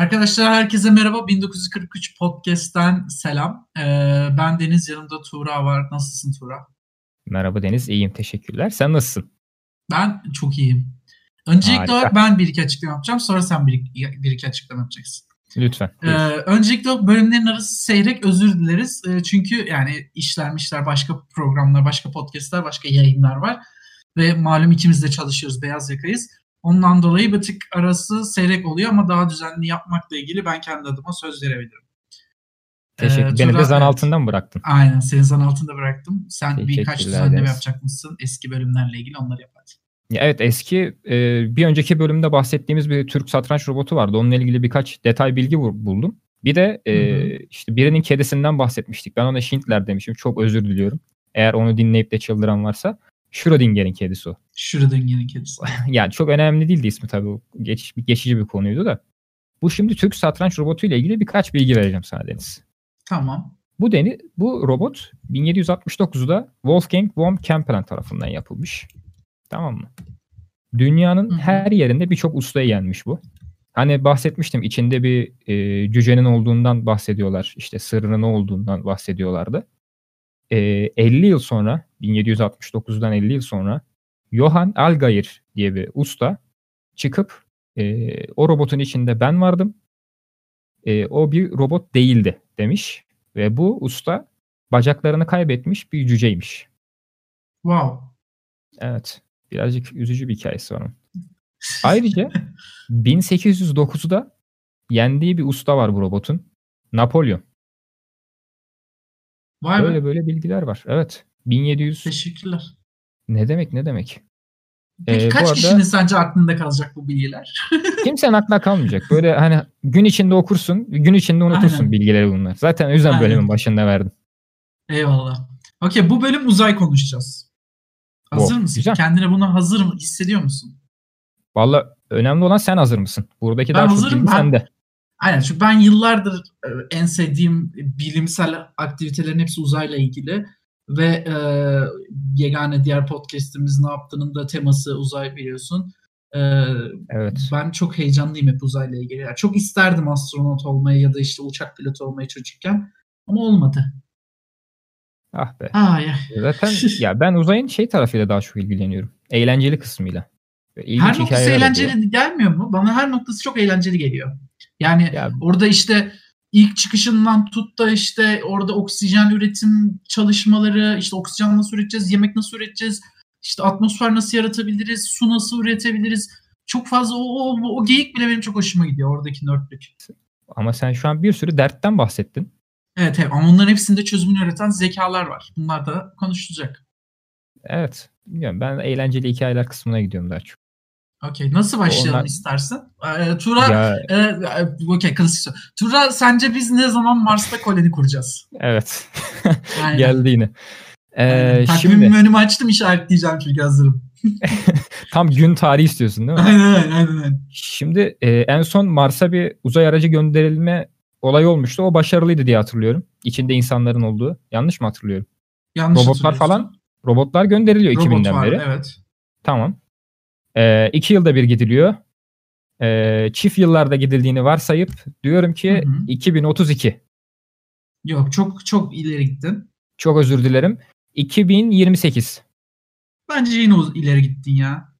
Arkadaşlar herkese merhaba. 1943 Podcast'ten selam. Ee, ben Deniz, yanımda Tuğra var. Nasılsın Tuğra? Merhaba Deniz, iyiyim teşekkürler. Sen nasılsın? Ben çok iyiyim. Öncelikle olarak ben bir iki açıklama yapacağım. Sonra sen bir, bir iki açıklama yapacaksın. Lütfen. Ee, öncelikle bölümlerin arası seyrek özür dileriz. Ee, çünkü yani işlermişler başka programlar, başka podcastlar, başka yayınlar var. Ve malum ikimiz de çalışıyoruz, beyaz yakayız. Ondan dolayı bir tık arası seyrek oluyor ama daha düzenli yapmakla ilgili ben kendi adıma söz verebilirim. Teşekkür. Ee, Beni de zan evet. altından bıraktın. Aynen seni zan altında bıraktım. Sen birkaç düzenleme yapacak mısın eski bölümlerle ilgili onları yap Ya evet eski e, bir önceki bölümde bahsettiğimiz bir Türk satranç robotu vardı. Onunla ilgili birkaç detay bilgi buldum. Bir de e, işte birinin kedisinden bahsetmiştik. Ben ona Schindler demişim. Çok özür diliyorum. Eğer onu dinleyip de çıldıran varsa. Schrödinger'in kedisi o. Schrödinger'in kedisi. yani çok önemli değildi ismi tabii. Geç, geçici bir konuydu da. Bu şimdi Türk satranç robotu ile ilgili birkaç bilgi vereceğim sana Deniz. Tamam. Bu deni, bu robot 1769'da Wolfgang von Kempelen tarafından yapılmış. Tamam mı? Dünyanın Hı-hı. her yerinde birçok ustaya yenmiş bu. Hani bahsetmiştim içinde bir e, cücenin olduğundan bahsediyorlar. İşte sırrının olduğundan bahsediyorlardı. E, 50 yıl sonra 1769'dan 50 yıl sonra Johann Algair diye bir usta çıkıp e, o robotun içinde ben vardım. E, o bir robot değildi demiş. Ve bu usta bacaklarını kaybetmiş bir cüceymiş. Wow. Evet. Birazcık üzücü bir hikayesi var onun. Ayrıca 1809'da yendiği bir usta var bu robotun. Napolyon. Vay böyle be. böyle bilgiler var. Evet. 1700. Teşekkürler. Ne demek ne demek? Peki ee, kaç arada, kişinin sence aklında kalacak bu bilgiler? kimsenin aklına kalmayacak. Böyle hani gün içinde okursun, gün içinde unutursun Aynen. bilgileri bunlar. Zaten o yüzden Aynen. bölümün başında verdim. Eyvallah. Okey bu bölüm uzay konuşacağız. Hazır oh, mısın? Güzel. Kendine buna hazır mı hissediyor musun? Valla önemli olan sen hazır mısın? Buradaki ben daha hazırım, çok bilgi ben, sende. Aynen çünkü ben yıllardır e, en sevdiğim bilimsel aktivitelerin hepsi uzayla ilgili ve e, yegane diğer podcast'imiz ne yaptığının da teması uzay biliyorsun. E, evet. Ben çok heyecanlıyım hep uzayla ilgili. Yani çok isterdim astronot olmayı ya da işte uçak pilotu olmayı çocukken ama olmadı. Ah be. Aa, ya. Zaten ya ben uzayın şey tarafıyla daha çok ilgileniyorum. Eğlenceli kısmıyla. İlginç her noktası eğlenceli oluyor. gelmiyor mu? Bana her noktası çok eğlenceli geliyor. Yani ya, orada işte ilk çıkışından tut da işte orada oksijen üretim çalışmaları, işte oksijen nasıl üreteceğiz, yemek nasıl üreteceğiz, işte atmosfer nasıl yaratabiliriz, su nasıl üretebiliriz. Çok fazla o, o, o geyik bile benim çok hoşuma gidiyor oradaki nörtlük. Ama sen şu an bir sürü dertten bahsettin. Evet, evet ama onların hepsinde çözümünü üreten zekalar var. Bunlar da konuşulacak. Evet. Bilmiyorum. Ben eğlenceli hikayeler kısmına gidiyorum daha çok. Okey. Nasıl başlayalım Onlar... istersen? Ee, Tura, ya... e, e okey klasik soru. Tura sence biz ne zaman Mars'ta koloni kuracağız? Evet. Geldi yine. Ee, Takvimimi şimdi... önüme açtım işaretleyeceğim çünkü hazırım. Tam gün tarihi istiyorsun değil mi? Aynen aynen. aynen. Şimdi e, en son Mars'a bir uzay aracı gönderilme olayı olmuştu. O başarılıydı diye hatırlıyorum. İçinde insanların olduğu. Yanlış mı hatırlıyorum? Yanlış Robotlar falan robotlar gönderiliyor Robot 2000'den var, beri. Evet. Tamam. E, iki yılda bir gidiliyor. E, çift yıllarda gidildiğini varsayıp diyorum ki hı hı. 2032. Yok çok çok ileri gittin. Çok özür dilerim. 2028. Bence yine ileri gittin ya.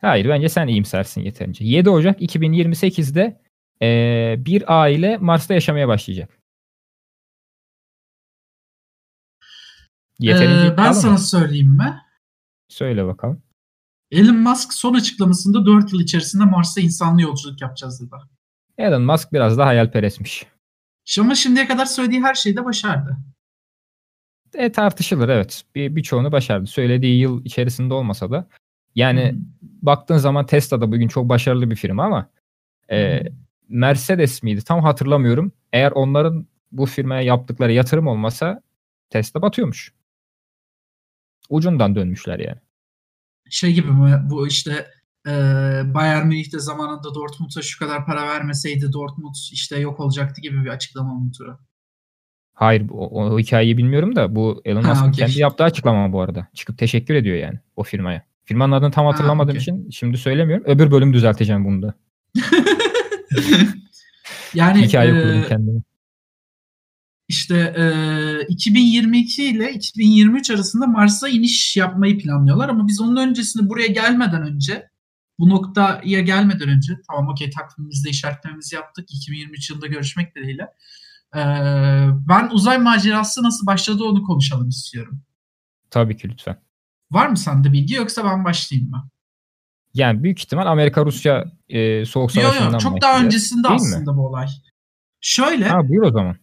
Hayır bence sen iyimsersin yeterince. 7 Ocak 2028'de e, bir aile Mars'ta yaşamaya başlayacak. Yeterince ee, ben sana mı? söyleyeyim mi? Söyle bakalım. Elon Musk son açıklamasında 4 yıl içerisinde Mars'a insanlı yolculuk yapacağız dedi. Elon Musk biraz da hayalperestmiş. Ama şimdiye kadar söylediği her şeyi de başardı. E tartışılır evet. Bir birçoğunu başardı. Söylediği yıl içerisinde olmasa da. Yani hmm. baktığın zaman Tesla da bugün çok başarılı bir firma ama e, Mercedes miydi tam hatırlamıyorum. Eğer onların bu firmaya yaptıkları yatırım olmasa Tesla batıyormuş. Ucundan dönmüşler yani şey gibi mi bu işte e, Bayern Münih'te zamanında Dortmund'a şu kadar para vermeseydi Dortmund işte yok olacaktı gibi bir açıklama mı Tura? Hayır o, o hikayeyi bilmiyorum da bu Elon Musk'ın okay. kendi yaptığı açıklama bu arada. Çıkıp teşekkür ediyor yani o firmaya. Firmanın adını tam hatırlamadığım ha, okay. için şimdi söylemiyorum. Öbür bölüm düzelteceğim bunu da. Yani Hikaye e, kendimi. İşte e, 2022 ile 2023 arasında Mars'a iniş yapmayı planlıyorlar ama biz onun öncesinde buraya gelmeden önce bu noktaya gelmeden önce tamam okey takvimimizde işaretlememizi yaptık 2023 yılında görüşmek dileğiyle. Ee, ben uzay macerası nasıl başladı onu konuşalım istiyorum. Tabii ki lütfen. Var mı sende bilgi yoksa ben başlayayım mı? Yani büyük ihtimal Amerika-Rusya e, soğuk savaşından Yok yok çok daha öncesinde aslında mi? bu olay. Şöyle. Ha buyur o zaman.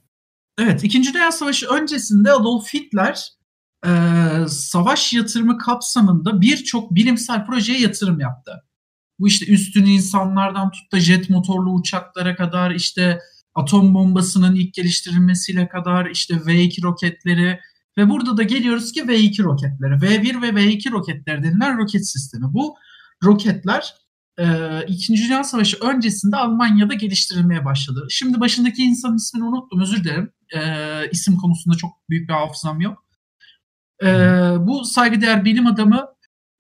Evet İkinci Dünya Savaşı öncesinde Adolf Hitler e, savaş yatırımı kapsamında birçok bilimsel projeye yatırım yaptı. Bu işte üstün insanlardan tut da jet motorlu uçaklara kadar işte atom bombasının ilk geliştirilmesiyle kadar işte V2 roketleri ve burada da geliyoruz ki V2 roketleri. V1 ve V2 roketleri denilen roket sistemi. Bu roketler e, İkinci Dünya Savaşı öncesinde Almanya'da geliştirilmeye başladı. Şimdi başındaki insanın ismini unuttum özür dilerim. E, isim konusunda çok büyük bir hafızam yok. E, bu saygıdeğer bilim adamı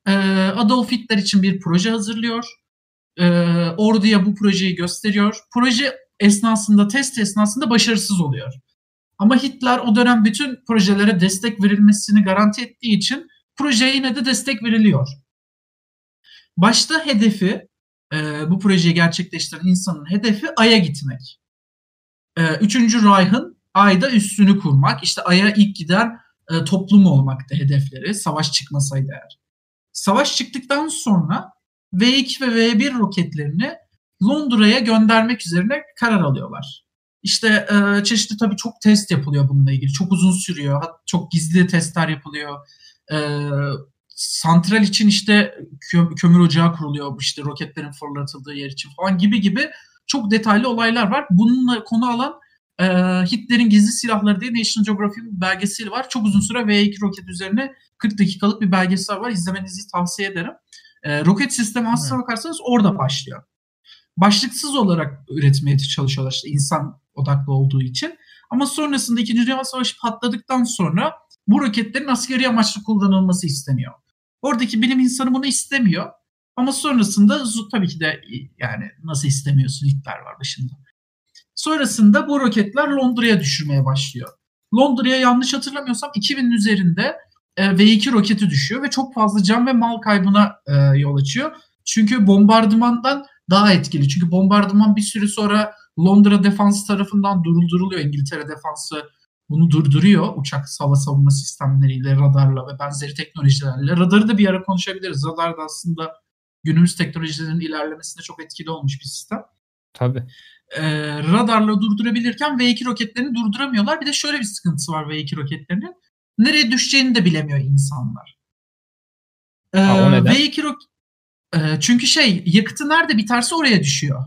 e, Adolf Hitler için bir proje hazırlıyor. E, orduya bu projeyi gösteriyor. Proje esnasında, test esnasında başarısız oluyor. Ama Hitler o dönem bütün projelere destek verilmesini garanti ettiği için projeye yine de destek veriliyor. Başta hedefi, e, bu projeyi gerçekleştiren insanın hedefi Ay'a gitmek. E, Üçüncü Reich'ın Ay'da üstünü kurmak. İşte Ay'a ilk giden e, toplum olmaktı hedefleri. Savaş çıkmasaydı eğer. Savaş çıktıktan sonra V2 ve V1 roketlerini Londra'ya göndermek üzerine karar alıyorlar. İşte e, çeşitli tabii çok test yapılıyor bununla ilgili. Çok uzun sürüyor. Çok gizli testler yapılıyor. E, santral için işte kö- kömür ocağı kuruluyor. İşte roketlerin fırlatıldığı yer için falan gibi gibi çok detaylı olaylar var. Bununla konu alan e, Hitler'in gizli silahları diye National Geographic'in belgeseli var. Çok uzun süre V2 roket üzerine 40 dakikalık bir belgesel var. İzlemenizi tavsiye ederim. E, roket sistemi aslına bakarsanız orada başlıyor. Başlıksız olarak üretmeye çalışıyorlar işte insan odaklı olduğu için. Ama sonrasında 2. Dünya Savaşı patladıktan sonra bu roketlerin askeri amaçlı kullanılması isteniyor. Oradaki bilim insanı bunu istemiyor. Ama sonrasında tabii ki de yani nasıl istemiyorsun Hitler var başında. Sonrasında bu roketler Londra'ya düşürmeye başlıyor. Londra'ya yanlış hatırlamıyorsam 2000'in üzerinde e, V2 roketi düşüyor ve çok fazla can ve mal kaybına e, yol açıyor. Çünkü bombardımandan daha etkili. Çünkü bombardıman bir süre sonra Londra defans tarafından durduruluyor. İngiltere defansı bunu durduruyor uçak hava savunma sistemleriyle, radarla ve benzeri teknolojilerle. Radarı da bir ara konuşabiliriz. Radar da aslında günümüz teknolojilerinin ilerlemesinde çok etkili olmuş bir sistem. Tabii. Ee, radarla durdurabilirken V2 roketlerini durduramıyorlar. Bir de şöyle bir sıkıntısı var V2 roketlerinin. Nereye düşeceğini de bilemiyor insanlar. Ee, ha, o neden? V2 roket e, çünkü şey yakıtı nerede biterse oraya düşüyor.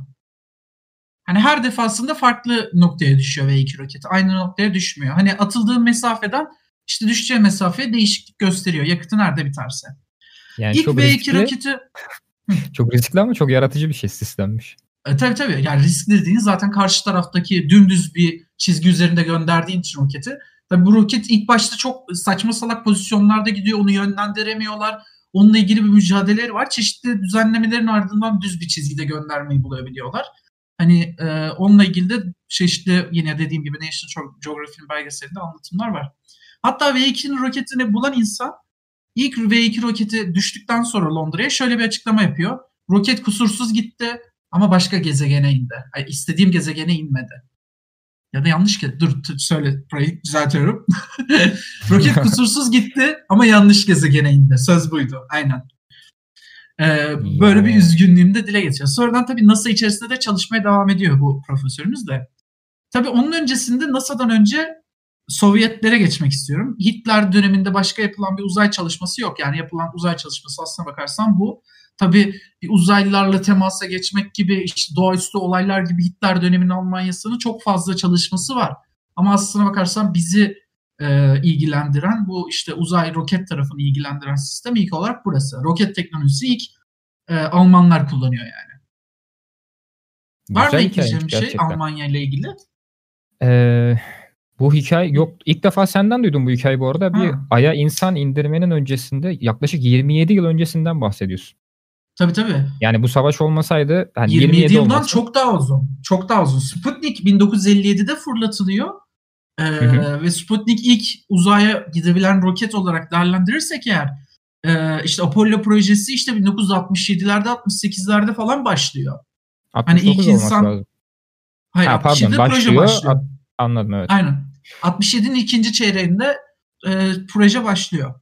Hani her defasında farklı noktaya düşüyor V2 roketi. Aynı noktaya düşmüyor. Hani atıldığı mesafeden işte düşeceği mesafeye değişiklik gösteriyor. Yakıtı nerede biterse. Yani İlk V2 riskli, roketi çok riskli ama çok yaratıcı bir şey sistemmiş. E, tabii tabii. Yani riskli dediğiniz zaten karşı taraftaki dümdüz bir çizgi üzerinde gönderdiğin için roketi. Tabii bu roket ilk başta çok saçma salak pozisyonlarda gidiyor. Onu yönlendiremiyorlar. Onunla ilgili bir mücadeleleri var. Çeşitli düzenlemelerin ardından düz bir çizgide göndermeyi bulabiliyorlar. Hani e, onunla ilgili de çeşitli yine dediğim gibi National Geographic'in belgeselinde anlatımlar var. Hatta V2'nin roketini bulan insan ilk V2 roketi düştükten sonra Londra'ya şöyle bir açıklama yapıyor. Roket kusursuz gitti ama başka gezegene indi. Yani istediğim gezegene inmedi. Ya da yanlış ki dur söyle burayı düzeltiyorum. Roket kusursuz gitti ama yanlış gezegene indi. Söz buydu. Aynen. Ee, böyle bir üzgünlüğümü de dile getiriyor. Sonradan tabii NASA içerisinde de çalışmaya devam ediyor bu profesörümüz de. Tabii onun öncesinde NASA'dan önce Sovyetlere geçmek istiyorum. Hitler döneminde başka yapılan bir uzay çalışması yok. Yani yapılan uzay çalışması aslına bakarsan bu. Tabii bir uzaylılarla temasa geçmek gibi işte doğaüstü olaylar gibi Hitler döneminin Almanya'sının çok fazla çalışması var. Ama aslına bakarsan bizi e, ilgilendiren bu işte uzay roket tarafını ilgilendiren sistem ilk olarak burası. Roket teknolojisi ilk e, Almanlar kullanıyor yani. Var mı ekleyeceğim bir şey Almanya ile ilgili? Ee, bu hikaye yok. İlk defa senden duydum bu hikayeyi bu arada. Bir ha. Ay'a insan indirmenin öncesinde yaklaşık 27 yıl öncesinden bahsediyorsun. Tabii tabii. Yani bu savaş olmasaydı hani 27, 27 yıldan olmasa... çok daha uzun. Çok daha uzun. Sputnik 1957'de fırlatılıyor. Ee, ve Sputnik ilk uzaya gidebilen roket olarak değerlendirirsek eğer e, işte Apollo projesi işte 1967'lerde 68'lerde falan başlıyor. Hani ilk insan lazım. Hayır, ha, pardon, başlıyor, proje başlıyor. Anladım evet. Aynen. 67'nin ikinci çeyreğinde e, proje başlıyor.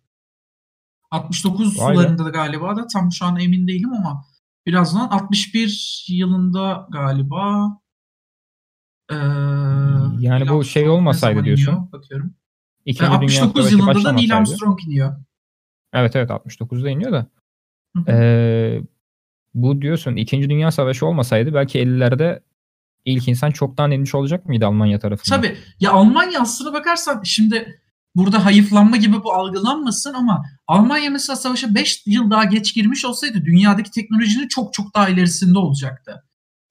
69 Vay sularında da galiba da tam şu an emin değilim ama birazdan 61 yılında galiba ee, yani bu şey olmasaydı diyorsun. Bakıyorum. İkinci 69 yılında da Neil Armstrong iniyor. Evet evet 69'da iniyor da. ee, bu diyorsun İkinci Dünya Savaşı olmasaydı belki 50'lerde ilk insan çoktan inmiş olacak mıydı Almanya tarafından? Tabii. Ya Almanya aslına bakarsan şimdi burada hayıflanma gibi bu algılanmasın ama Almanya mesela savaşa 5 yıl daha geç girmiş olsaydı dünyadaki teknolojinin çok çok daha ilerisinde olacaktı.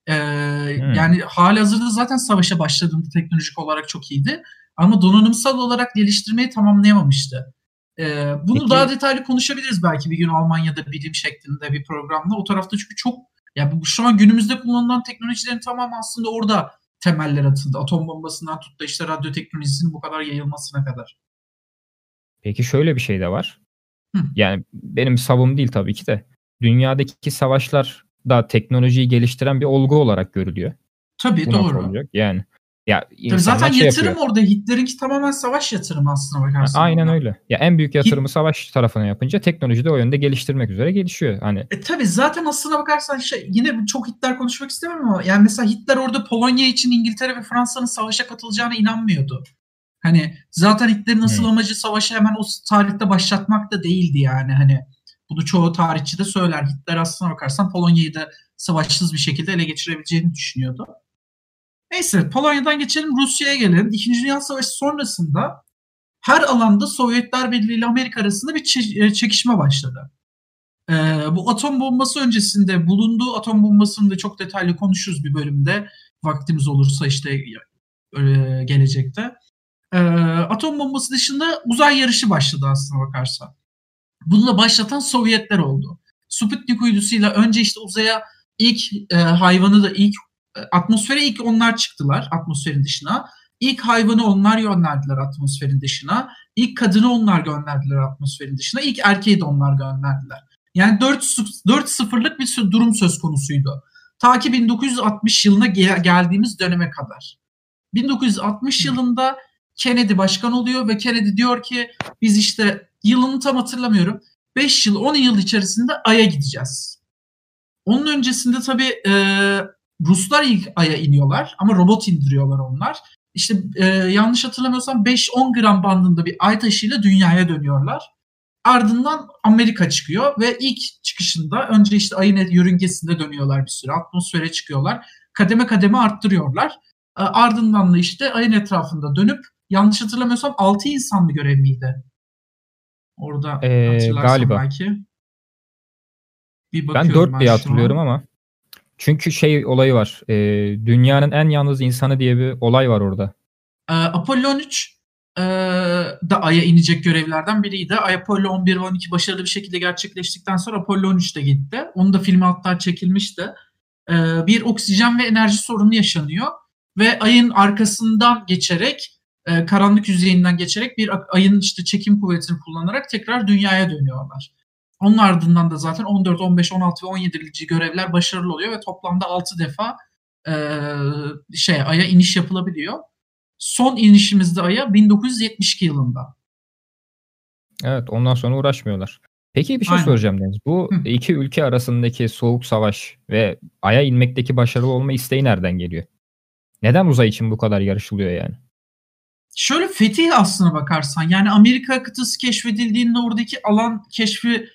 Ee, hmm. Yani hali hazırda zaten savaşa başladığında teknolojik olarak çok iyiydi. Ama donanımsal olarak geliştirmeyi tamamlayamamıştı. Ee, bunu Peki. daha detaylı konuşabiliriz belki bir gün Almanya'da bilim şeklinde bir programda. O tarafta çünkü çok yani bu şu an günümüzde kullanılan teknolojilerin tamamı aslında orada temeller atıldı. Atom bombasından tut da işte radyo teknolojisinin bu kadar yayılmasına kadar. Peki şöyle bir şey de var. Hı. Yani benim savım değil tabii ki de. Dünyadaki savaşlar da teknolojiyi geliştiren bir olgu olarak görülüyor. Tabii Bu doğru. Olacak? Yani ya Tabii zaten şey yatırım yapıyor. orada Hitler'inki tamamen savaş yatırımı aslında bakarsan. Aynen öyle. Ya en büyük yatırımı Hit... savaş tarafına yapınca teknoloji de o yönde geliştirmek üzere gelişiyor. Hani e, tabii zaten aslına bakarsan şey yine çok Hitler konuşmak istemem ama yani mesela Hitler orada Polonya için İngiltere ve Fransa'nın savaşa katılacağına inanmıyordu. Hani zaten Hitler'in asıl hmm. amacı savaşı hemen o tarihte başlatmak da değildi yani hani. Bunu çoğu tarihçi de söyler. Hitler aslına bakarsan Polonya'yı da savaşsız bir şekilde ele geçirebileceğini düşünüyordu. Neyse Polonya'dan geçelim Rusya'ya gelelim. İkinci Dünya Savaşı sonrasında her alanda Sovyetler Birliği ile Amerika arasında bir e, çekişme başladı. Ee, bu atom bombası öncesinde bulunduğu atom bombasını da çok detaylı konuşuruz bir bölümde. Vaktimiz olursa işte e, gelecekte. Ee, atom bombası dışında uzay yarışı başladı aslına bakarsan. Bunu da başlatan Sovyetler oldu. Sputnik uydusuyla önce işte uzaya ilk e, hayvanı da ilk atmosfere ilk onlar çıktılar atmosferin dışına. İlk hayvanı onlar gönderdiler atmosferin dışına. İlk kadını onlar gönderdiler atmosferin dışına. İlk erkeği de onlar gönderdiler. Yani 4-0'lık bir durum söz konusuydu. Ta ki 1960 yılına gel- geldiğimiz döneme kadar. 1960 yılında Kennedy başkan oluyor ve Kennedy diyor ki biz işte yılını tam hatırlamıyorum. 5 yıl 10 yıl içerisinde Ay'a gideceğiz. Onun öncesinde tabii e, Ruslar ilk Ay'a iniyorlar ama robot indiriyorlar onlar. İşte e, yanlış hatırlamıyorsam 5-10 gram bandında bir ay taşıyla dünyaya dönüyorlar. Ardından Amerika çıkıyor ve ilk çıkışında önce işte ayın yörüngesinde dönüyorlar bir süre. Atmosfere çıkıyorlar. Kademe kademe arttırıyorlar. E, ardından da işte ayın etrafında dönüp yanlış hatırlamıyorsam 6 insan mı görevliydi? Orada ee, galiba. belki. Bir ben 4 diye hatırlıyorum ama. Çünkü şey olayı var. E, dünyanın en yalnız insanı diye bir olay var orada. E, Apollo 13 e, da Ay'a inecek görevlerden biriydi. Ay Apollo 11 ve 12 başarılı bir şekilde gerçekleştikten sonra Apollo 13 de gitti. Onun da filmi hatta çekilmişti. E, bir oksijen ve enerji sorunu yaşanıyor. Ve ayın arkasından geçerek e, karanlık yüzeyinden geçerek bir ayın işte çekim kuvvetini kullanarak tekrar dünyaya dönüyorlar. Onun ardından da zaten 14, 15, 16 ve 17. görevler başarılı oluyor ve toplamda 6 defa e, şey Ay'a iniş yapılabiliyor. Son inişimizde Ay'a 1972 yılında. Evet ondan sonra uğraşmıyorlar. Peki bir şey Aynen. soracağım Deniz. Bu Hı. iki ülke arasındaki soğuk savaş ve Ay'a inmekteki başarılı olma isteği nereden geliyor? Neden uzay için bu kadar yarışılıyor yani? Şöyle fetih aslına bakarsan yani Amerika kıtası keşfedildiğinde oradaki alan keşfi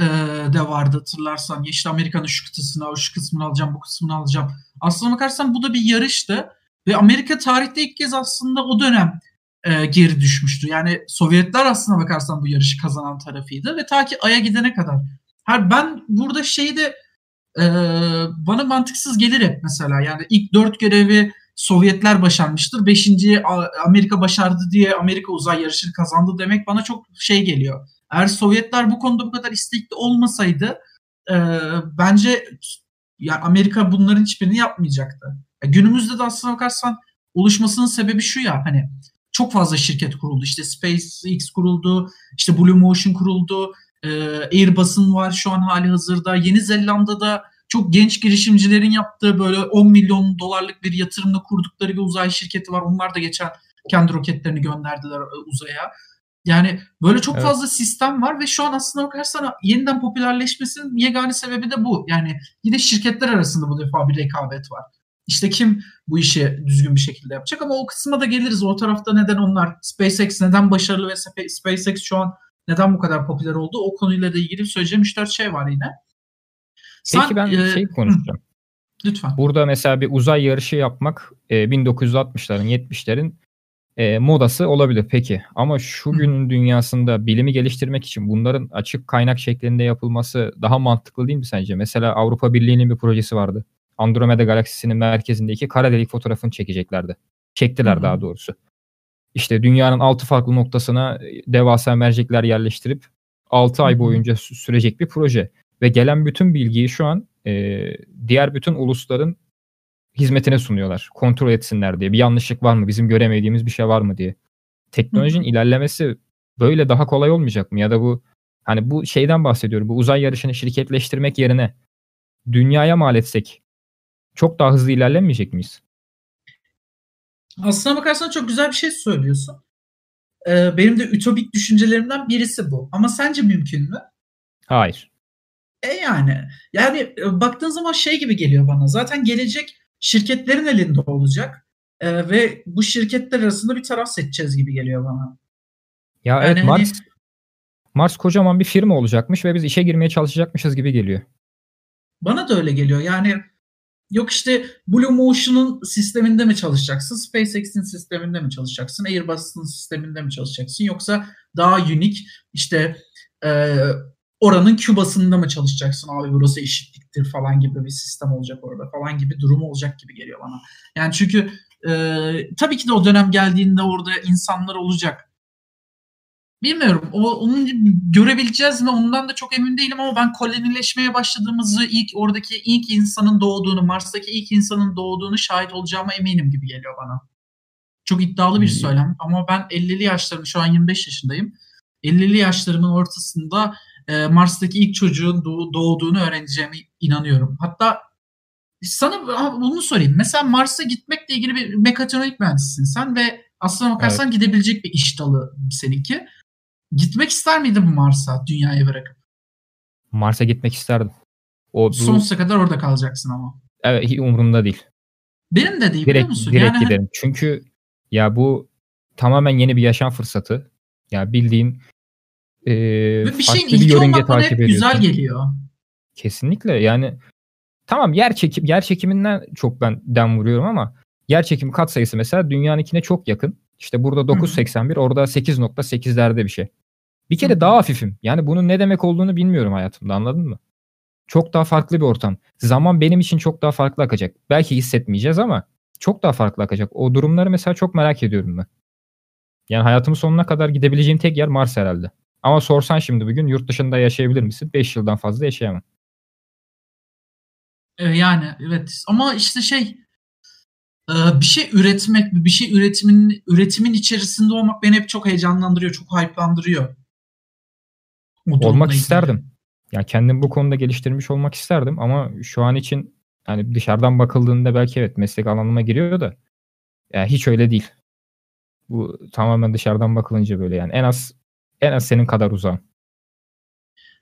e, de vardı hatırlarsan. İşte Amerika'nın şu kıtasını, şu kısmını alacağım, bu kısmını alacağım. Aslına bakarsan bu da bir yarıştı. Ve Amerika tarihte ilk kez aslında o dönem e, geri düşmüştü. Yani Sovyetler aslına bakarsan bu yarışı kazanan tarafıydı. Ve ta ki Ay'a gidene kadar. Her ben burada şeyi de e, bana mantıksız gelir hep mesela. Yani ilk dört görevi Sovyetler başarmıştır. Beşinciyi Amerika başardı diye Amerika uzay yarışını kazandı demek bana çok şey geliyor. Eğer Sovyetler bu konuda bu kadar istekli olmasaydı e, bence ya Amerika bunların hiçbirini yapmayacaktı. Ya günümüzde de aslına bakarsan oluşmasının sebebi şu ya hani çok fazla şirket kuruldu. İşte SpaceX kuruldu, işte Blue Motion kuruldu, e, Airbus'un var şu an hali hazırda. Yeni Zelanda'da çok genç girişimcilerin yaptığı böyle 10 milyon dolarlık bir yatırımla kurdukları bir uzay şirketi var. Onlar da geçen kendi roketlerini gönderdiler e, uzaya. Yani böyle çok evet. fazla sistem var ve şu an aslında bakarsan yeniden popülerleşmesinin yegane sebebi de bu. Yani yine şirketler arasında bu defa bir rekabet var. İşte kim bu işi düzgün bir şekilde yapacak ama o kısma da geliriz. O tarafta neden onlar SpaceX neden başarılı ve SpaceX şu an neden bu kadar popüler oldu? O konuyla da ilgili söyleyeceğim 3-4 şey var yine. Sen, Peki ben e, şey konuşacağım. Lütfen. Burada mesela bir uzay yarışı yapmak e, 1960'ların 70'lerin e, modası olabilir peki. Ama şu günün dünyasında bilimi geliştirmek için bunların açık kaynak şeklinde yapılması daha mantıklı değil mi sence? Mesela Avrupa Birliği'nin bir projesi vardı. Andromeda galaksisinin merkezindeki kara delik fotoğrafını çekeceklerdi. Çektiler Hı-hı. daha doğrusu. İşte dünyanın altı farklı noktasına devasa mercekler yerleştirip 6 ay boyunca sürecek bir proje. Ve gelen bütün bilgiyi şu an e, diğer bütün ulusların hizmetine sunuyorlar. Kontrol etsinler diye. Bir yanlışlık var mı? Bizim göremediğimiz bir şey var mı diye. Teknolojinin ilerlemesi böyle daha kolay olmayacak mı? Ya da bu hani bu şeyden bahsediyorum. Bu uzay yarışını şirketleştirmek yerine dünyaya mal etsek çok daha hızlı ilerlemeyecek miyiz? Aslına bakarsan çok güzel bir şey söylüyorsun. Ee, benim de ütopik düşüncelerimden birisi bu. Ama sence mümkün mü? Hayır. E yani. Yani e, baktığın zaman şey gibi geliyor bana. Zaten gelecek şirketlerin elinde olacak. Ee, ve bu şirketler arasında bir taraf seçeceğiz gibi geliyor bana. Ya yani evet hani... Mars, Mars kocaman bir firma olacakmış ve biz işe girmeye çalışacakmışız gibi geliyor. Bana da öyle geliyor. Yani yok işte Blue Motion'un sisteminde mi çalışacaksın? SpaceX'in sisteminde mi çalışacaksın? Airbus'un sisteminde mi çalışacaksın? Yoksa daha unik işte e, oranın kübasında mı çalışacaksın? Abi burası eşitliktir falan gibi bir sistem olacak orada falan gibi durum olacak gibi geliyor bana. Yani çünkü e, tabii ki de o dönem geldiğinde orada insanlar olacak Bilmiyorum. O, onu görebileceğiz mi ondan da çok emin değilim ama ben kolonileşmeye başladığımızı ilk oradaki ilk insanın doğduğunu, Mars'taki ilk insanın doğduğunu şahit olacağıma eminim gibi geliyor bana. Çok iddialı bir söylem ama ben 50'li yaşlarım şu an 25 yaşındayım. 50'li yaşlarımın ortasında e, Mars'taki ilk çocuğun doğduğunu öğreneceğime inanıyorum. Hatta sana bunu sorayım. Mesela Mars'a gitmekle ilgili bir mekatronik mühendisisin sen ve aslına bakarsan evet. gidebilecek bir iş dalı seninki. Gitmek ister miydin Mars'a dünyayı bırakıp? Mars'a gitmek isterdim. O bu... Sonsuza kadar orada kalacaksın ama. Evet hiç umurumda değil. Benim de değil direkt, biliyor musun? Direkt yani... Hani giderim. Çünkü ya bu tamamen yeni bir yaşam fırsatı. Ya bildiğin e, Ve bir şeyin ilki olmak bana hep güzel geliyor. Kesinlikle yani tamam yer çekim yer çekiminden çok ben dem vuruyorum ama yer çekimi katsayısı mesela dünyanınkine çok yakın. İşte burada 9.81 orada 8.8'lerde bir şey. Bir kere daha hafifim. Yani bunun ne demek olduğunu bilmiyorum hayatımda anladın mı? Çok daha farklı bir ortam. Zaman benim için çok daha farklı akacak. Belki hissetmeyeceğiz ama çok daha farklı akacak. O durumları mesela çok merak ediyorum ben. Yani hayatımın sonuna kadar gidebileceğim tek yer Mars herhalde. Ama sorsan şimdi bugün yurt dışında yaşayabilir misin? 5 yıldan fazla yaşayamam. Ee, yani evet ama işte şey ee, bir şey üretmek, bir şey üretimin üretimin içerisinde olmak beni hep çok heyecanlandırıyor, çok hype'landırıyor. Olmak isterdim. Yani kendim bu konuda geliştirmiş olmak isterdim ama şu an için yani dışarıdan bakıldığında belki evet meslek alanıma giriyor da yani hiç öyle değil. Bu tamamen dışarıdan bakılınca böyle yani en az en az senin kadar uzağım.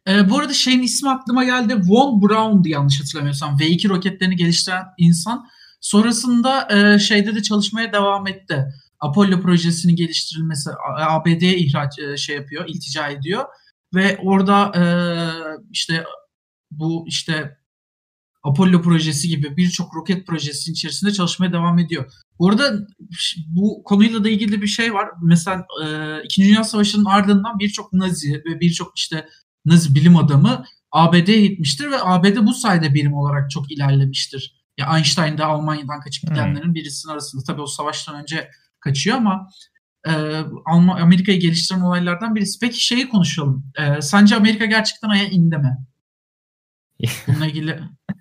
Ee, bu arada şeyin ismi aklıma geldi. Von Braun'du yanlış hatırlamıyorsam. V2 roketlerini geliştiren insan. Sonrasında e, şeyde de çalışmaya devam etti. Apollo projesinin geliştirilmesi ABD'ye ihraç e, şey yapıyor, iltica ediyor ve orada e, işte bu işte Apollo projesi gibi birçok roket projesinin içerisinde çalışmaya devam ediyor. Bu arada bu konuyla da ilgili bir şey var. Mesela e, İkinci Dünya Savaşı'nın ardından birçok Nazi ve birçok işte Nazi bilim adamı ABD'ye gitmiştir ve ABD bu sayede bilim olarak çok ilerlemiştir. Ya Einstein de Almanya'dan kaçıp gidenlerin hmm. birisinin arasında. Tabii o savaştan önce kaçıyor ama e, Amerika'yı geliştiren olaylardan birisi. Peki şeyi konuşalım. E, sence Amerika gerçekten Ay'a indi mi? Bununla ilgili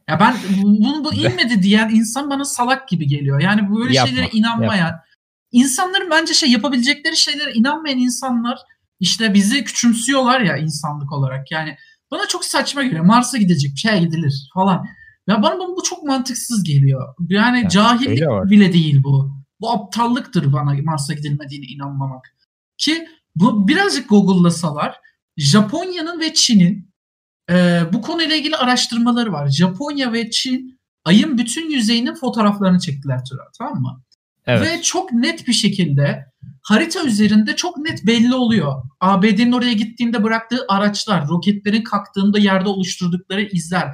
ya ben bunu bu inmedi diyen insan bana salak gibi geliyor. Yani böyle yapma, şeylere inanmayan yapma. insanların bence şey yapabilecekleri şeylere inanmayan insanlar işte bizi küçümsüyorlar ya insanlık olarak. Yani bana çok saçma geliyor. Mars'a gidecek şey gidilir falan. Ya bana bu çok mantıksız geliyor. Yani ya, cahillik bile değil bu. Bu aptallıktır bana Mars'a gidilmediğine inanmamak. Ki bu birazcık Google'lasalar Japonya'nın ve Çin'in e, bu konuyla ilgili araştırmaları var. Japonya ve Çin ayın bütün yüzeyinin fotoğraflarını çektiler Tura, tamam mı? Evet. Ve çok net bir şekilde harita üzerinde çok net belli oluyor. ABD'nin oraya gittiğinde bıraktığı araçlar, roketlerin kalktığında yerde oluşturdukları izler,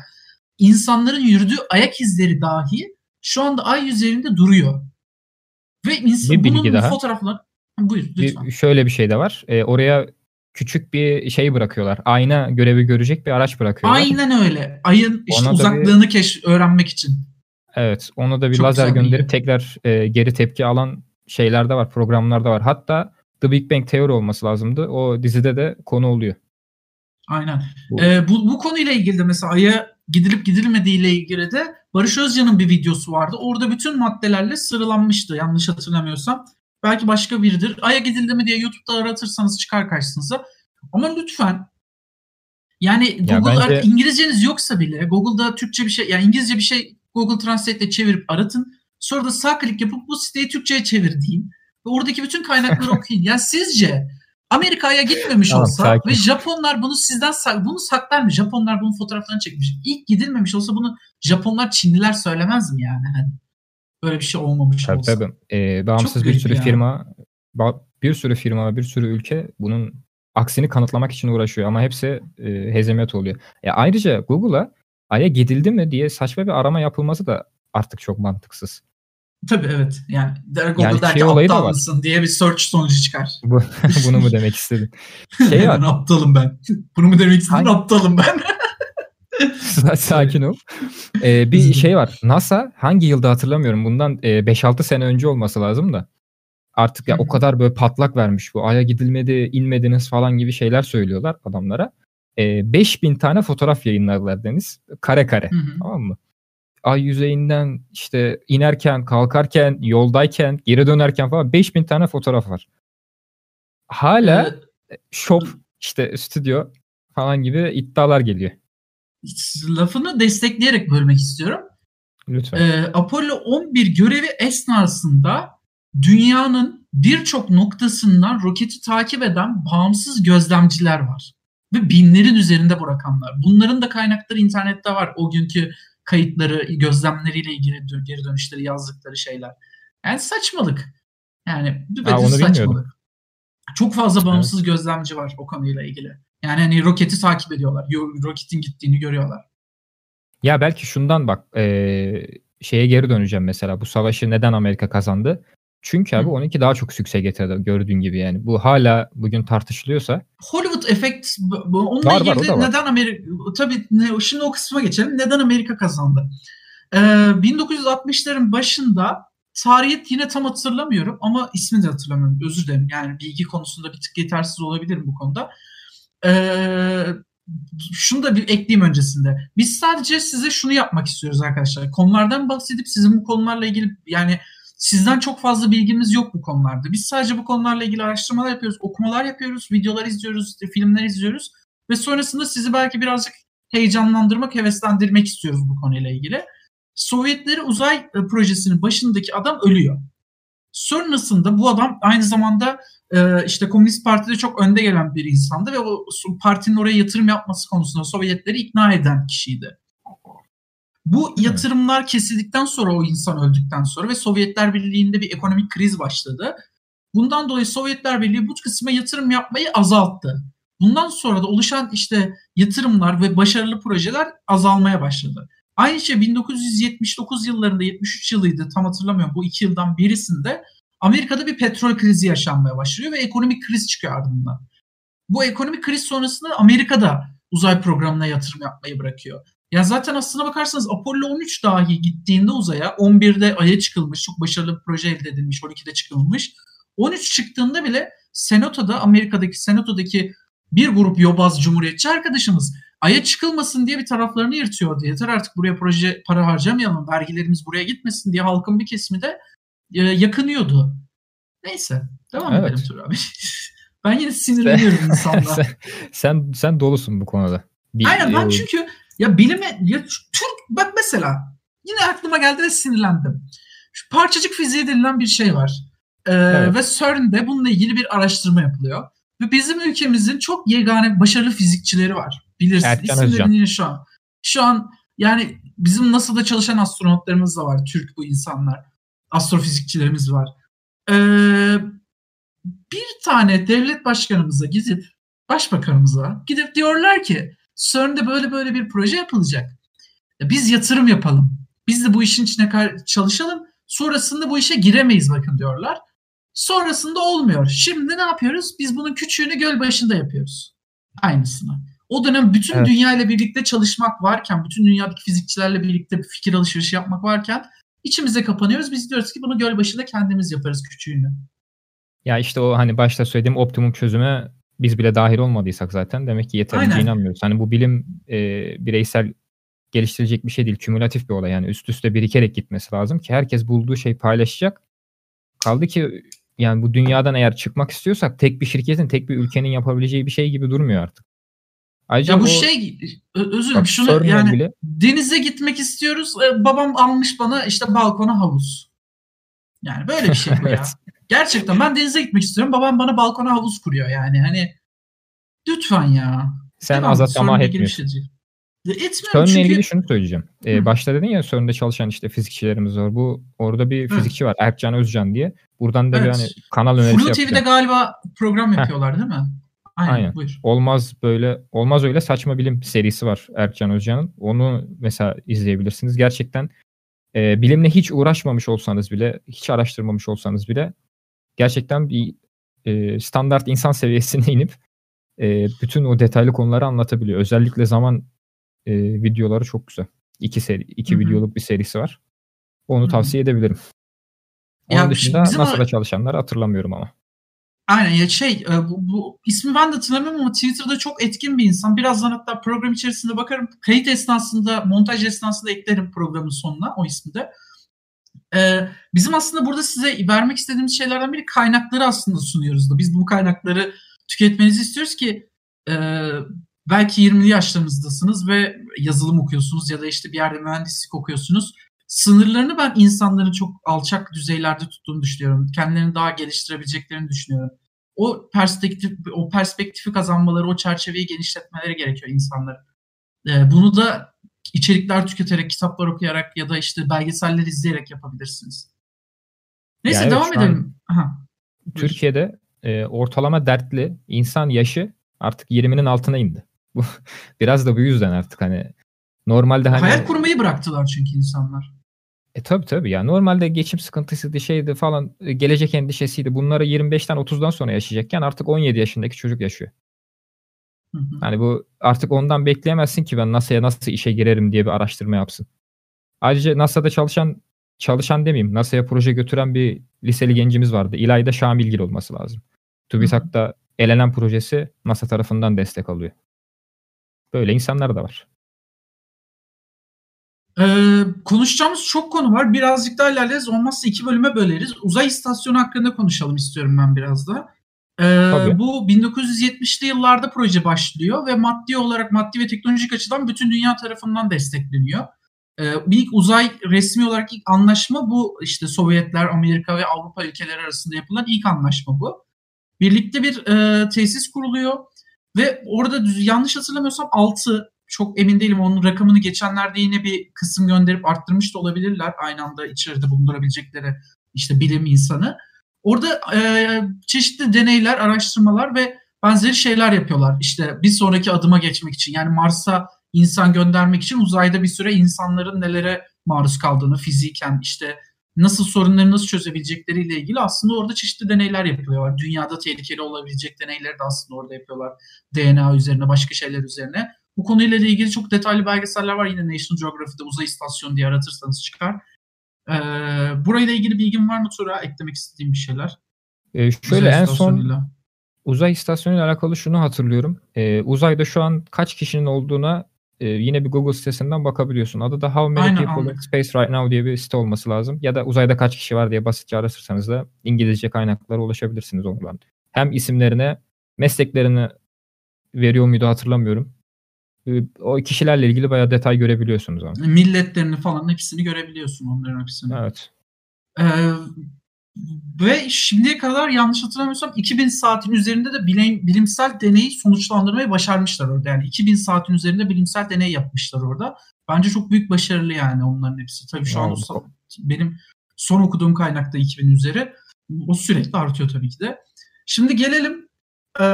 insanların yürüdüğü ayak izleri dahi şu anda ay üzerinde duruyor. Ve insan, bir bunun daha. fotoğrafları... Buyur lütfen. Bir, şöyle bir şey de var. E, oraya küçük bir şey bırakıyorlar. Ayna görevi görecek bir araç bırakıyorlar. Aynen öyle. Ayın işte Ona uzaklığını bir, keş öğrenmek için. Evet. Ona da bir Çok lazer gönderip tekrar e, geri tepki alan şeyler de var, programlar da var. Hatta The Big Bang Theory olması lazımdı. O dizide de konu oluyor. Aynen. Bu, ee, bu, bu konuyla ilgili de mesela Ay'a gidilip gidilmediği ile ilgili de Barış Özcan'ın bir videosu vardı. Orada bütün maddelerle sıralanmıştı yanlış hatırlamıyorsam. Belki başka biridir. Ay'a gidildi mi diye YouTube'da aratırsanız çıkar karşınıza. Ama lütfen yani Google ya bence... İngilizceniz yoksa bile Google'da Türkçe bir şey yani İngilizce bir şey Google Translate'le çevirip aratın. Sonra da sağ klik yapıp bu siteyi Türkçe'ye çevir diyeyim. Ve oradaki bütün kaynakları okuyun. Yani sizce Amerika'ya gitmemiş tamam, olsa sakin. ve Japonlar bunu sizden bunu saklar mı? Japonlar bunun fotoğraflarını çekmiş. İlk gidilmemiş olsa bunu Japonlar Çinliler söylemez mi yani? Hani böyle bir şey olmamış tabii, olsa. Tabii. Ee, bağımsız Çok bir sürü yani. firma bir sürü firma bir sürü ülke bunun aksini kanıtlamak için uğraşıyor ama hepsi e, hezemet oluyor. E, ayrıca Google'a Ay'a gidildi mi diye saçma bir arama yapılması da artık çok mantıksız. Tabii evet. Yani Google'da yani şey aptal mısın diye bir search sonucu çıkar. Bu, bunu mu demek istedin? Şey var. aptalım ben. Bunu mu demek istedin? Hangi... Aptalım ben. Sakin ol. Ee, bir şey var. NASA hangi yılda hatırlamıyorum. Bundan e, 5-6 sene önce olması lazım da. Artık ya o kadar böyle patlak vermiş bu. Ay'a gidilmedi, inmediniz falan gibi şeyler söylüyorlar adamlara. E, 5000 tane fotoğraf yayınladılar Deniz. Kare kare. Hı hı. Tamam mı? ay yüzeyinden işte inerken, kalkarken, yoldayken, geri dönerken falan 5000 tane fotoğraf var. Hala ee, shop işte stüdyo falan gibi iddialar geliyor. Lafını destekleyerek bölmek istiyorum. Lütfen. Ee, Apollo 11 görevi esnasında dünyanın birçok noktasından roketi takip eden bağımsız gözlemciler var. Ve binlerin üzerinde bu rakamlar. Bunların da kaynakları internette var. O günkü kayıtları, gözlemleriyle ilgili geri dönüşleri yazdıkları şeyler. Yani saçmalık. Yani düpedüz saçmalık. Çok fazla bağımsız evet. gözlemci var o konuyla ilgili. Yani hani roketi takip ediyorlar. Roketin gittiğini görüyorlar. Ya belki şundan bak e, şeye geri döneceğim mesela. Bu savaşı neden Amerika kazandı? Çünkü abi 12 daha çok sükse getirdi gördüğün gibi yani. Bu hala bugün tartışılıyorsa. Hollywood efekt onunla var, ilgili var, neden Amerika tabii ne, şimdi o kısma geçelim. Neden Amerika kazandı? Ee, 1960'ların başında tarihi yine tam hatırlamıyorum ama ismini de hatırlamıyorum. Özür dilerim. Yani bilgi konusunda bir tık yetersiz olabilirim bu konuda. Ee, şunu da bir ekleyeyim öncesinde. Biz sadece size şunu yapmak istiyoruz arkadaşlar. Konulardan bahsedip sizin bu konularla ilgili yani Sizden çok fazla bilgimiz yok bu konularda. Biz sadece bu konularla ilgili araştırmalar yapıyoruz, okumalar yapıyoruz, videolar izliyoruz, filmler izliyoruz ve sonrasında sizi belki birazcık heyecanlandırmak, heveslendirmek istiyoruz bu konuyla ilgili. Sovyetleri uzay e, projesinin başındaki adam ölüyor. Sonrasında bu adam aynı zamanda e, işte Komünist Parti'de çok önde gelen bir insandı ve o partinin oraya yatırım yapması konusunda Sovyetleri ikna eden kişiydi. Bu yatırımlar kesildikten sonra o insan öldükten sonra ve Sovyetler Birliği'nde bir ekonomik kriz başladı. Bundan dolayı Sovyetler Birliği bu kısma yatırım yapmayı azalttı. Bundan sonra da oluşan işte yatırımlar ve başarılı projeler azalmaya başladı. Aynı şey 1979 yıllarında 73 yılıydı tam hatırlamıyorum bu iki yıldan birisinde Amerika'da bir petrol krizi yaşanmaya başlıyor ve ekonomik kriz çıkıyor ardından. Bu ekonomik kriz sonrasında Amerika'da uzay programına yatırım yapmayı bırakıyor. Ya zaten aslına bakarsanız Apollo 13 dahi gittiğinde uzaya 11'de Ay'a çıkılmış. Çok başarılı bir proje elde edilmiş. 12'de çıkılmış. 13 çıktığında bile Senato'da Amerika'daki Senato'daki bir grup yobaz cumhuriyetçi arkadaşımız Ay'a çıkılmasın diye bir taraflarını yırtıyordu. Yeter artık buraya proje para harcamayalım, vergilerimiz buraya gitmesin diye halkın bir kesimi de yakınıyordu. Neyse, devam evet. edelim Tur abi. ben yine sinirleniyorum insanla. sen, sen, sen dolusun bu konuda. Bir, Aynen ben e, çünkü ya bilime ya Türk bak mesela yine aklıma geldi ve sinirlendim. Şu parçacık fiziği denilen bir şey var. Ee, evet. Ve CERN'de bununla ilgili bir araştırma yapılıyor. Ve bizim ülkemizin çok yegane başarılı fizikçileri var. Bilirsiniz. Erkan İsimlerini şu an. Şu an yani bizim NASA'da çalışan astronotlarımız da var. Türk bu insanlar. Astrofizikçilerimiz var. Ee, bir tane devlet başkanımıza gidip başbakanımıza gidip diyorlar ki CERN'de böyle böyle bir proje yapılacak. Biz yatırım yapalım. Biz de bu işin içine çalışalım. Sonrasında bu işe giremeyiz bakın diyorlar. Sonrasında olmuyor. Şimdi ne yapıyoruz? Biz bunun küçüğünü göl başında yapıyoruz. Aynısını. O dönem bütün evet. dünya ile birlikte çalışmak varken, bütün dünyadaki fizikçilerle birlikte bir fikir alışverişi yapmak varken içimize kapanıyoruz. Biz diyoruz ki bunu göl başında kendimiz yaparız küçüğünü. Ya işte o hani başta söylediğim optimum çözüme biz bile dahil olmadıysak zaten demek ki yeterince Aynen. inanmıyoruz. Hani bu bilim e, bireysel geliştirecek bir şey değil. Kümülatif bir olay. Yani üst üste birikerek gitmesi lazım ki herkes bulduğu şeyi paylaşacak. Kaldı ki yani bu dünyadan eğer çıkmak istiyorsak tek bir şirketin, tek bir ülkenin yapabileceği bir şey gibi durmuyor artık. Ayrıca ya bu o, şey özür dilerim şunu yani bile. denize gitmek istiyoruz. E, babam almış bana işte balkona havuz. Yani böyle bir şey bu evet. ya. Gerçekten ben denize gitmek istiyorum. Babam bana balkona havuz kuruyor yani. Hani lütfen ya. Sen azat ama etmiyorsun. Şey çünkü... ilgili şunu söyleyeceğim. Ee, başta dedin ya CERN'de çalışan işte fizikçilerimiz var. Bu orada bir fizikçi Hı. var. Erkcan Özcan diye. Buradan da evet. bir hani kanal önerisi Flu yapacağım. TV'de galiba program yapıyorlar Heh. değil mi? Aynen, Aynen. Buyur. Olmaz böyle olmaz öyle saçma bilim serisi var Erkcan Özcan'ın. Onu mesela izleyebilirsiniz. Gerçekten e, bilimle hiç uğraşmamış olsanız bile, hiç araştırmamış olsanız bile gerçekten bir e, standart insan seviyesine inip e, bütün o detaylı konuları anlatabiliyor. Özellikle zaman e, videoları çok güzel. İki seri, iki Hı-hı. videoluk bir serisi var. Onu Hı-hı. tavsiye edebilirim. Onun ya dışında NASA'da o... çalışanlar hatırlamıyorum ama. Aynen ya şey e, bu, bu ismi ben de hatırlamıyorum ama Twitter'da çok etkin bir insan. Birazdan hatta program içerisinde bakarım. Kayıt esnasında, montaj esnasında eklerim programın sonuna o ismi de. Ee, bizim aslında burada size vermek istediğimiz şeylerden biri kaynakları aslında sunuyoruz da. Biz bu kaynakları tüketmenizi istiyoruz ki e, belki 20'li yaşlarınızdasınız ve yazılım okuyorsunuz ya da işte bir yerde mühendislik okuyorsunuz. Sınırlarını ben insanların çok alçak düzeylerde tuttuğunu düşünüyorum. Kendilerini daha geliştirebileceklerini düşünüyorum. O perspektif o perspektifi kazanmaları, o çerçeveyi genişletmeleri gerekiyor insanların. Ee, bunu da içerikler tüketerek, kitaplar okuyarak ya da işte belgeseller izleyerek yapabilirsiniz. Neyse yani devam edelim. Aha. Türkiye'de e, ortalama dertli insan yaşı artık 20'nin altına indi. Bu biraz da bu yüzden artık hani normalde hani hayal kurmayı bıraktılar çünkü insanlar. E tabi tabi ya normalde geçim sıkıntısıydı şeydi falan e, gelecek endişesiydi. Bunları 25'ten 30'dan sonra yaşayacakken artık 17 yaşındaki çocuk yaşıyor. Hı hı. Hani bu artık ondan bekleyemezsin ki ben NASA'ya nasıl işe girerim diye bir araştırma yapsın. Ayrıca NASA'da çalışan çalışan demeyeyim NASA'ya proje götüren bir liseli gencimiz vardı. İlayda Şamilgil olması lazım. TÜBİTAK'ta elenen projesi NASA tarafından destek alıyor. Böyle insanlar da var. Ee, konuşacağımız çok konu var. Birazcık daha ilerleriz. Olmazsa iki bölüme böleriz. Uzay istasyonu hakkında konuşalım istiyorum ben biraz da. Ee, bu 1970'li yıllarda proje başlıyor ve maddi olarak maddi ve teknolojik açıdan bütün dünya tarafından destekleniyor. Ee, ilk uzay resmi olarak ilk anlaşma bu işte Sovyetler, Amerika ve Avrupa ülkeleri arasında yapılan ilk anlaşma bu. Birlikte bir e, tesis kuruluyor ve orada yanlış hatırlamıyorsam 6 çok emin değilim onun rakamını geçenlerde yine bir kısım gönderip arttırmış da olabilirler aynı anda içeride bulundurabilecekleri işte bilim insanı. Orada e, çeşitli deneyler, araştırmalar ve benzeri şeyler yapıyorlar. İşte bir sonraki adıma geçmek için yani Mars'a insan göndermek için uzayda bir süre insanların nelere maruz kaldığını fiziken işte nasıl sorunları nasıl çözebilecekleriyle ilgili aslında orada çeşitli deneyler yapıyorlar. Dünyada tehlikeli olabilecek deneyleri de aslında orada yapıyorlar. DNA üzerine, başka şeyler üzerine. Bu konuyla ilgili çok detaylı belgeseller var. Yine National Geographic'de uzay istasyonu diye aratırsanız çıkar. Ee, burayla ilgili bilgin var mı Tura? Eklemek istediğim bir şeyler. Ee, şöyle uzay en son uzay istasyonu ile alakalı şunu hatırlıyorum. Ee, uzayda şu an kaç kişinin olduğuna e, yine bir Google sitesinden bakabiliyorsun. Adı da How Many Aynen, People in Space Right Now diye bir site olması lazım. Ya da uzayda kaç kişi var diye basitçe aratırsanız da İngilizce kaynaklara ulaşabilirsiniz oradan. Hem isimlerine, mesleklerini veriyor muydu hatırlamıyorum. Ee, o kişilerle ilgili bayağı detay görebiliyorsunuz. Ama. Milletlerini falan hepsini görebiliyorsun onların hepsini. Evet. Ee, ve şimdiye kadar yanlış hatırlamıyorsam 2000 saatin üzerinde de bilim, bilimsel deneyi sonuçlandırmayı başarmışlar orada. Yani 2000 saatin üzerinde bilimsel deney yapmışlar orada. Bence çok büyük başarılı yani onların hepsi. Tabii şu an o, benim son okuduğum kaynakta 2000 üzeri. O sürekli artıyor tabii ki de. Şimdi gelelim e,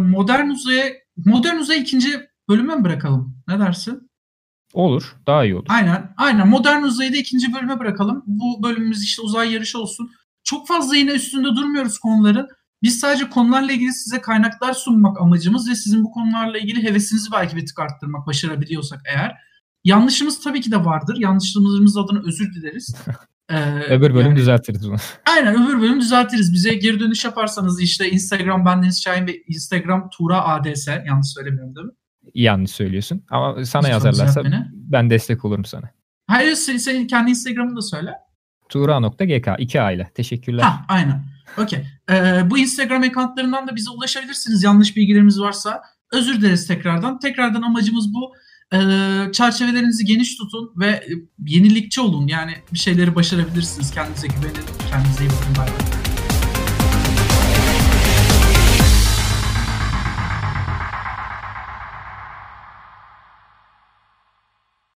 modern uzaya modern uzay ikinci bölüme mi bırakalım? Ne dersin? Olur. Daha iyi olur. Aynen. Aynen. Modern uzayı da ikinci bölüme bırakalım. Bu bölümümüz işte uzay yarışı olsun. Çok fazla yine üstünde durmuyoruz konuların. Biz sadece konularla ilgili size kaynaklar sunmak amacımız ve sizin bu konularla ilgili hevesinizi belki bir tık arttırmak başarabiliyorsak eğer. Yanlışımız tabii ki de vardır. Yanlışlarımız adına özür dileriz. Ee, öbür bölüm yani, düzeltiriz bunu. Aynen öbür bölüm düzeltiriz. Bize geri dönüş yaparsanız işte Instagram bendeniz Şahin ve Instagram Tura ADS. Yanlış söylemiyorum değil mi? Yanlış söylüyorsun. Ama sana Hiç yazarlarsa ben destek olurum sana. Hayır senin, kendi Instagram'ını da söyle. Tuğra.gk. iki aile. Teşekkürler. Ha, aynen. Okey. Ee, bu Instagram accountlarından da bize ulaşabilirsiniz yanlış bilgilerimiz varsa. Özür dileriz tekrardan. Tekrardan amacımız bu. Ee, çerçevelerinizi geniş tutun ve yenilikçi olun. Yani bir şeyleri başarabilirsiniz. Kendinize güvenin. Kendinize iyi bakın. Bye.